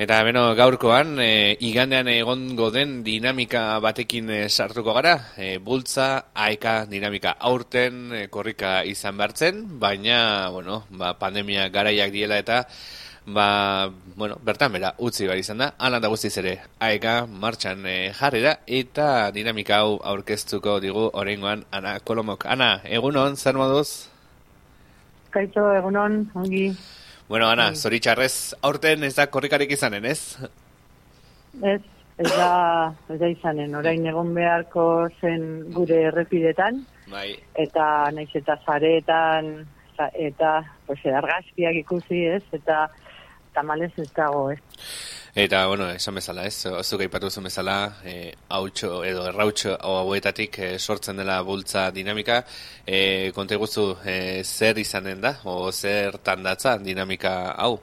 Eta beno, gaurkoan, e, igandean egongo den dinamika batekin e, sartuko gara, e, bultza, aeka dinamika aurten e, korrika izan behartzen, baina, bueno, ba, pandemia garaiak diela eta, ba, bueno, bertan bera, utzi bar izan da, alan da guztiz ere, aeka martxan e, jarri da, eta dinamika hau aurkeztuko digu orengoan, Ana Kolomok. Ana, egunon, zer moduz? Kaito, egunon, ongi. Bueno, Ana, bai. zoritxarrez, aurten ez da korrikarik izanen, ez? Ez, ez da, ez da izanen, orain egon beharko zen gure errepidetan, bai. eta naiz eta zaretan, eta, pues, argazkiak ikusi, ez, eta tamalez ez dago, ez. Eta, bueno, esan bezala, ez, zuk aipatu zen bezala, e, hautxo edo errautxo hauetatik e, sortzen dela bultza dinamika, e, konta guztu, e, zer izanen da, o zer tandatza dinamika hau?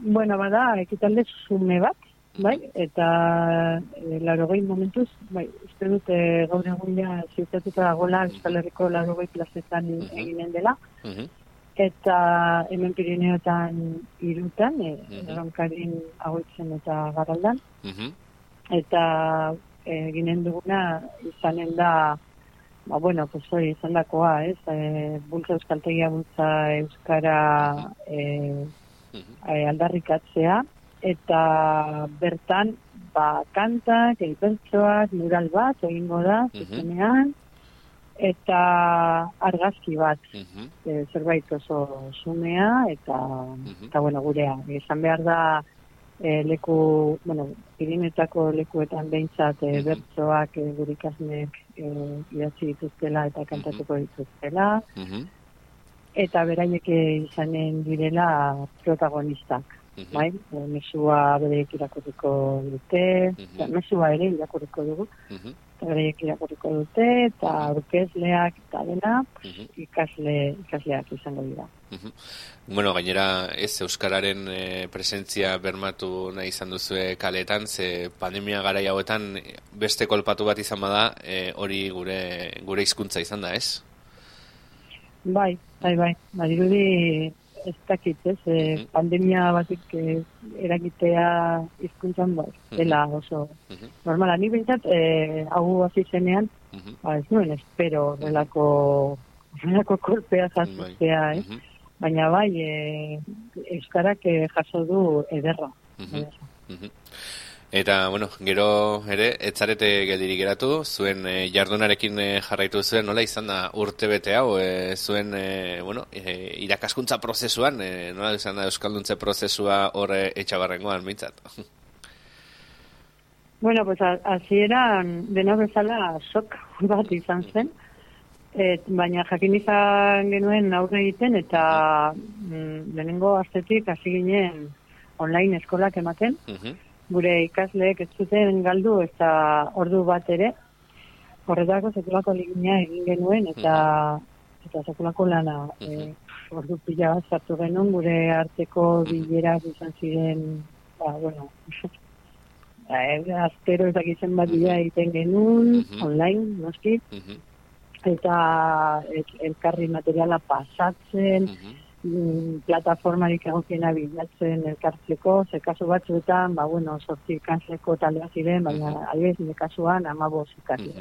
Bueno, bada, ekitalde zume bat, bai, eta e, laro momentuz, bai, uste dute gaur egun ja ziutatuta dagoela, Euskal Herriko laro plazetan eginen dela, eta hemen Pirineotan irutan, e, erronkarin agoitzen eta garaldan. Eta e, ginen duguna izanen da, ba, bueno, pues hori izan dakoa, ez? E, bultza euskaltegia bultza euskara e, e, aldarrikatzea, eta bertan, ba, kantak, eipertsoak, mural bat, egingo da, zuzenean, eta argazki bat e, zerbait oso sumea eta eta bueno gurea. Izan behar da e, leku bueno irinetako lekuetan beintzat e, bertsoak e, gure ikasnek e, idatzi dituztela eta kantatuko dituztela. Eta beraiek izanen direla protagonistak bai, e, mesua beraiek irakurriko dute, mesua ere irakurriko dugu, eta bereiek irakurriko dute, eta aurkezleak eta dena, ikasle, ikasleak izango dira. Bueno, gainera ez Euskararen e, presentzia bermatu nahi izan duzue kaletan, ze pandemia gara hauetan beste kolpatu bat izan bada, e, hori gure gure hizkuntza izan da, ez? Bai, bai, bai. Badirudi ez dakit, ez, e, pandemia batik e, eragitea izkuntzan, ba, dela oso normala. Ni bintzat, e, hau hasi zenean, ba, ez nuen, espero, relako, relako kolpea jasotzea, eh? Baina bai, e, euskarak jaso du ederra. ederra. Eta, bueno, gero ere, etzarete geldirik geratu, zuen e, jardunarekin e, jarraitu zuen, nola izan da urte bete hau, e, zuen, e, bueno, e, irakaskuntza prozesuan, e, nola izan da Euskalduntze prozesua horre etxabarrengoan, mintzat? Bueno, pues así era, dena bezala, sok bat izan zen, et, baina jakin izan genuen aurre egiten, eta mm, lehenengo astetik hasi ginen online eskolak ematen, gure ikasleek ez zuten galdu eta ordu bat ere horretako sekulako ligina egin genuen eta eta sekulako lana e, ordu pila bat zartu genuen gure arteko bilerak izan ziren ba, bueno e, aztero ezakitzen bat bila egiten genuen online, noski. Eta elkarri materiala pasatzen Mm, plataformarik egokiena bilatzen elkartzeko, ze kasu batzuetan, ba, bueno, sortzi ikasleko taldea ziren, baina uh -huh. nire kasuan amabos ikasle.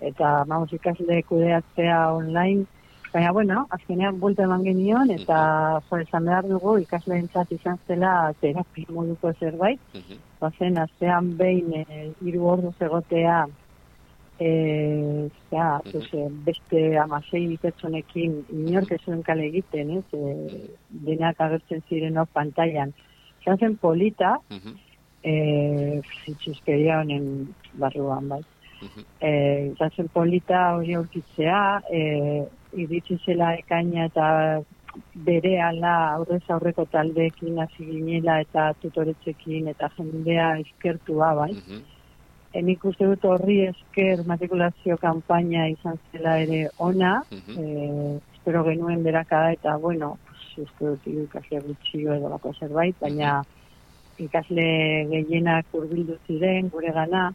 Eta amabos ikasle kudeatzea online, baina, bueno, azkenean bulte eman genion, eta uh -huh. esan behar dugu ikasle izan zela terapi moduko zerbait, uh -huh. bazen, aztean behin e, iru ordu zegotea eh ja, pues, beste amasei pertsonekin inork ez kale egiten, ez, e, denak agertzen ziren hor pantailan. Zan zen polita, eh zitsuskeria honen barruan, bai. Eh, zen polita hori aurkitzea, eh iritsi zela ekaina eta bere ala aurrez aurreko taldeekin hasi ginela eta tutoretzekin eta jendea eskertua, bai enik uste dut horri esker matrikulazio kanpaina izan zela ere ona, mm espero genuen berakada eta, bueno, pues, uste dut ikasle gutxio edo lako zerbait, baina ikasle gehienak urbildu ziren, gure gana,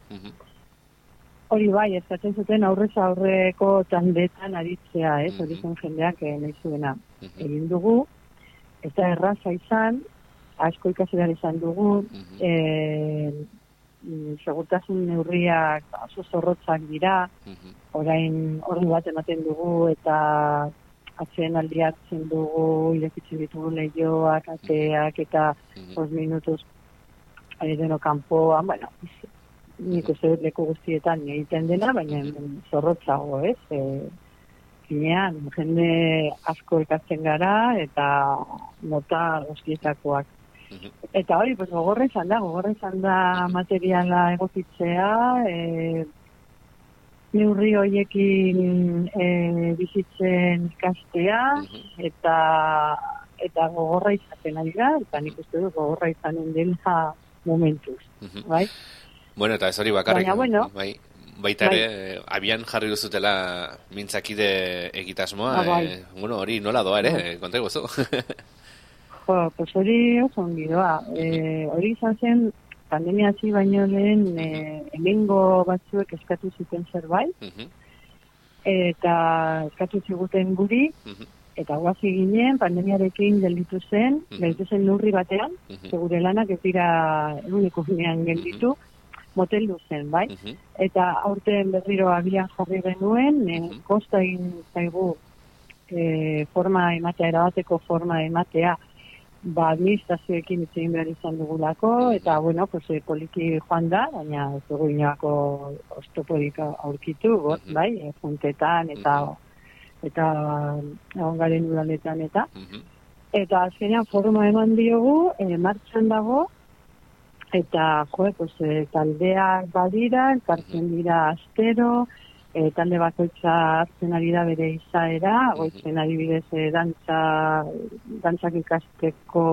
Hori bai, eskatzen zuten aurrez aurreko tandetan aritzea, ez, hori zen jendeak nahi zuena. Egin dugu, eta erraza izan, asko ikasi behar izan dugu, Mhm. e, mm, segurtasun neurriak oso zorrotzak dira, Mhm. orain ordu bat ematen dugu eta atzen aldi hartzen dugu, irekitzen ditugu lehioak, ateak eta Mhm. os minutuz eh, deno kanpoan, bueno, nik uste dut leku guztietan egiten dena, baina zorrotzago, ez? E, Finean, jende asko ikasten gara eta nota guztietakoak. Eta hori, pues, gogorra izan da, gogorra izan da materiala egokitzea, e, neurri hoiekin e, bizitzen ikastea, eta eta gogorra izaten ari da, eta nik uste dut gogorra izanen dela momentuz, bai? Bueno, eta ez hori bakarrik. Baina, bueno. bai, baita ere, eh, abian jarri duzutela mintzakide egitasmoa. Ah, bai. eh, bueno, hori nola doa ere, konta guzu. Jo, pues hori oso ongi doa. E, hori izan zen, pandemia hasi baino lehen, e, hemengo batzuek eskatu zuten zerbait, Mhm, eta eskatu ziguten guri, mhm, eta guazi ginen, pandemiarekin gelditu zen, Mhm. gelditu zen lurri batean, mhm, segure lanak ez dira eguneko finean gelditu, moteldu zen, bai? mhm, Eta aurten berriro abian jarri genuen, e, kosta egin zaigu e, forma ematea, erabateko forma ematea, ba, administrazioekin hitz egin behar izan dugulako, eta, bueno, pues, e, poliki joan da, baina ez dugu inoako oztoporik aurkitu, got, Mhm. bai, e, juntetan, eta eta egon garen udaletan, eta. Mhm, eta azkenean forma eman diogu, e, martxan dago, eta jo, pues, e, taldeak badira, elkartzen dira astero, e, talde bakoitza hartzen ari da bere izaera, goitzen adibidez e, dantza, dantzak ikasteko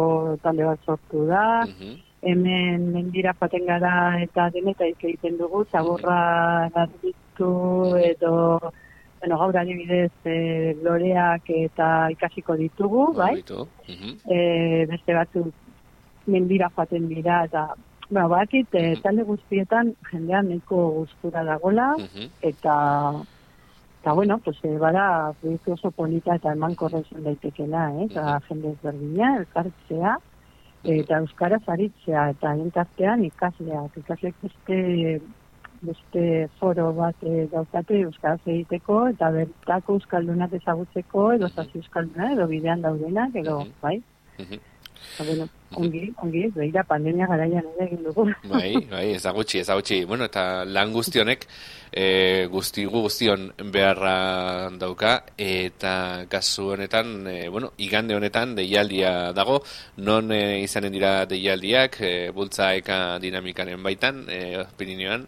talde bat sortu da, mhm, hemen mendira joaten gara eta denetaik egiten dugu, zaborra garbitu edo, bueno, gaur adibidez e, loreak eta ikasiko ditugu, bai? Oitu, mhm, e, beste batzuk mendira joaten dira eta bueno, bakit, e, Mhm. talde guztietan jendean nahiko gustura dagola mhm, eta eta bueno, pues e, bada proiektu oso polita eta emankorra izan daitekela, eh? eta jende ezberdina, elkartzea eta euskaraz aritzea eta entartean ikasleak, ikasleak beste beste foro bat e, daukate euskaraz egiteko eta bertako euskaldunak ezagutzeko edo zazi euskalduna edo bidean daudenak edo Mhm. bai mhm. Bueno, ongi, ongi, behira pandemia garaian ere egin dugu. Bai, bai, ezagutxi, ezagutxi. Bueno, eta lan guztionek e, guzti gu guztion beharra dauka eta kasu honetan, e, bueno, igande honetan deialdia dago, non e, izanen dira deialdiak, e, bultza eka dinamikaren baitan, e, Pirineoan.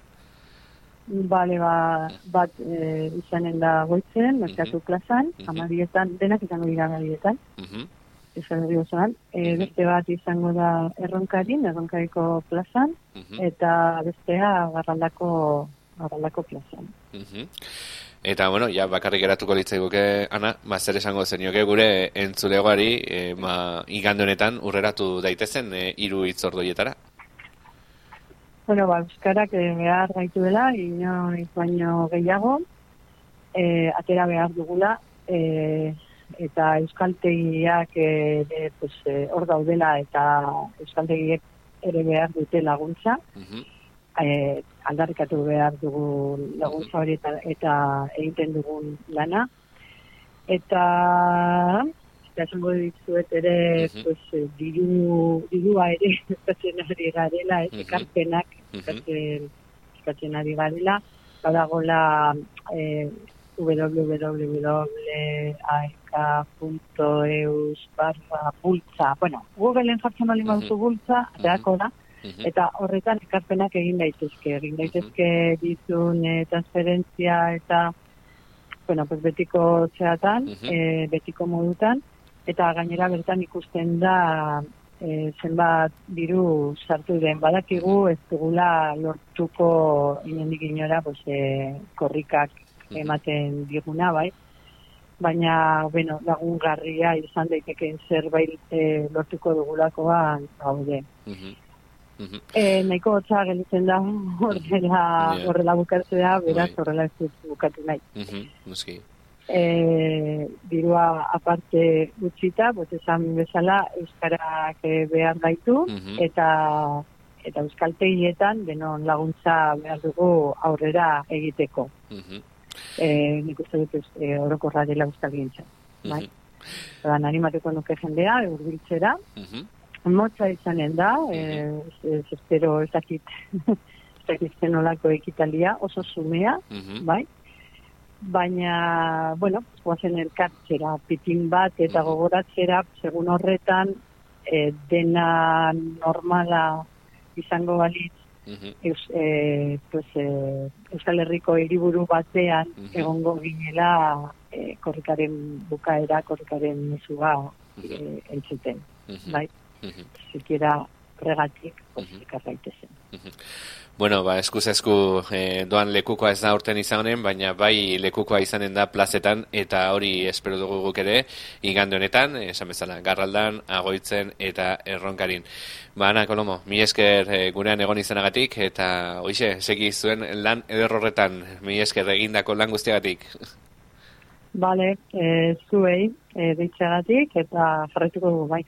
Bale, ba, bat e, izanen da goitzen, merkatu plazan, Mhm. amarietan, denak izango dira amarietan, Mhm, izan osoan. E, Mhm. beste bat izango da erronkarin, erronkariko plazan, mhm, eta bestea garraldako, garraldako plazan. mhm. Eta, bueno, ja, bakarrik geratuko litzaiguke, Ana, ba, zer esango zenioke gure entzulegoari, e, ma, igande honetan urreratu daitezen e, hiru hitzordoietara. Bueno, ba, euskarak eh, behar gaituela, inoiz baino gehiago, eh, atera behar dugula, eh, eta euskaltegiak de, pues, eh, hor daudela eta euskaltegiek ere behar dute laguntza, Mhm, eh, aldarrikatu behar dugu laguntza hori eta, eta egiten dugun lana. Eta, eta esango dizuet ere, Mhm. pues, eh, diru, dirua ere eskatzen ari garela, ez, Mhm. ekarpenak mhm, eskatzen, eskatzen ari garela, badagola eh, www.aek.eus barra bultza, bueno, Googleen jartzen bali Mhm. bultza, aterako da, eta horretan ekarpenak egin daitezke, egin daitezke ditun eh, transferentzia eta bueno, pues betiko zeatan, eh, betiko modutan, eta gainera bertan ikusten da eh, zenbat diru sartu den. Badakigu ez dugula lortuko inendik inora pues, eh, korrikak. Ematen diguna, bai? Baina, bueno, lagungarria izan daitekeen zerbait eh, lortuko dugulakoan gaude. mhm, mhm. E, nahiko hotza gelditzen da horrela, Yeah. horrela bukatzea, beraz Bai. horrela ez dut bukatu nahi. Mhm, noski. e, dirua aparte utzita, pues esan bezala euskarak e, behar gaitu Mhm. eta eta euskaltegietan denon laguntza behar dugu aurrera egiteko. Mhm. E, nik uste dut e, orokorra dela euskalgintza. Bai. Mhm. Odan, animatuko nuke jendea, urbiltzera. Mhm. Motza izanen da, e, ez, espero ez dakit, ez dakit zenolako ekitalia, oso sumea, Mhm. bai? Baina, bueno, guazen elkartzera, pitin bat eta gogoratzera, segun horretan, e, dena normala izango balitz, Mhm. eus, e, pues, e, Euskal Herriko hiriburu batean Mhm. egongo ginela e, korrikaren bukaera, korrikaren mesua e, entzuten, Mhm. bai? Mhm. Sikiera regatik, pues, Mhm. ikar daitezen. Bueno, ba, eskuz esku eh, doan lekukoa ez da urten izanen, baina bai lekukoa izanen da plazetan, eta hori espero dugu guk ere, igande honetan, eh, esan bezala, garraldan, agoitzen eta erronkarin. Ba, Ana Kolomo, mi esker eh, gurean egon izanagatik, eta hoize, segi zuen lan ederrorretan, mi esker egindako lan guztiagatik. Bale, e, zuei, e, deitxagatik, eta jarretuko dugu, bai.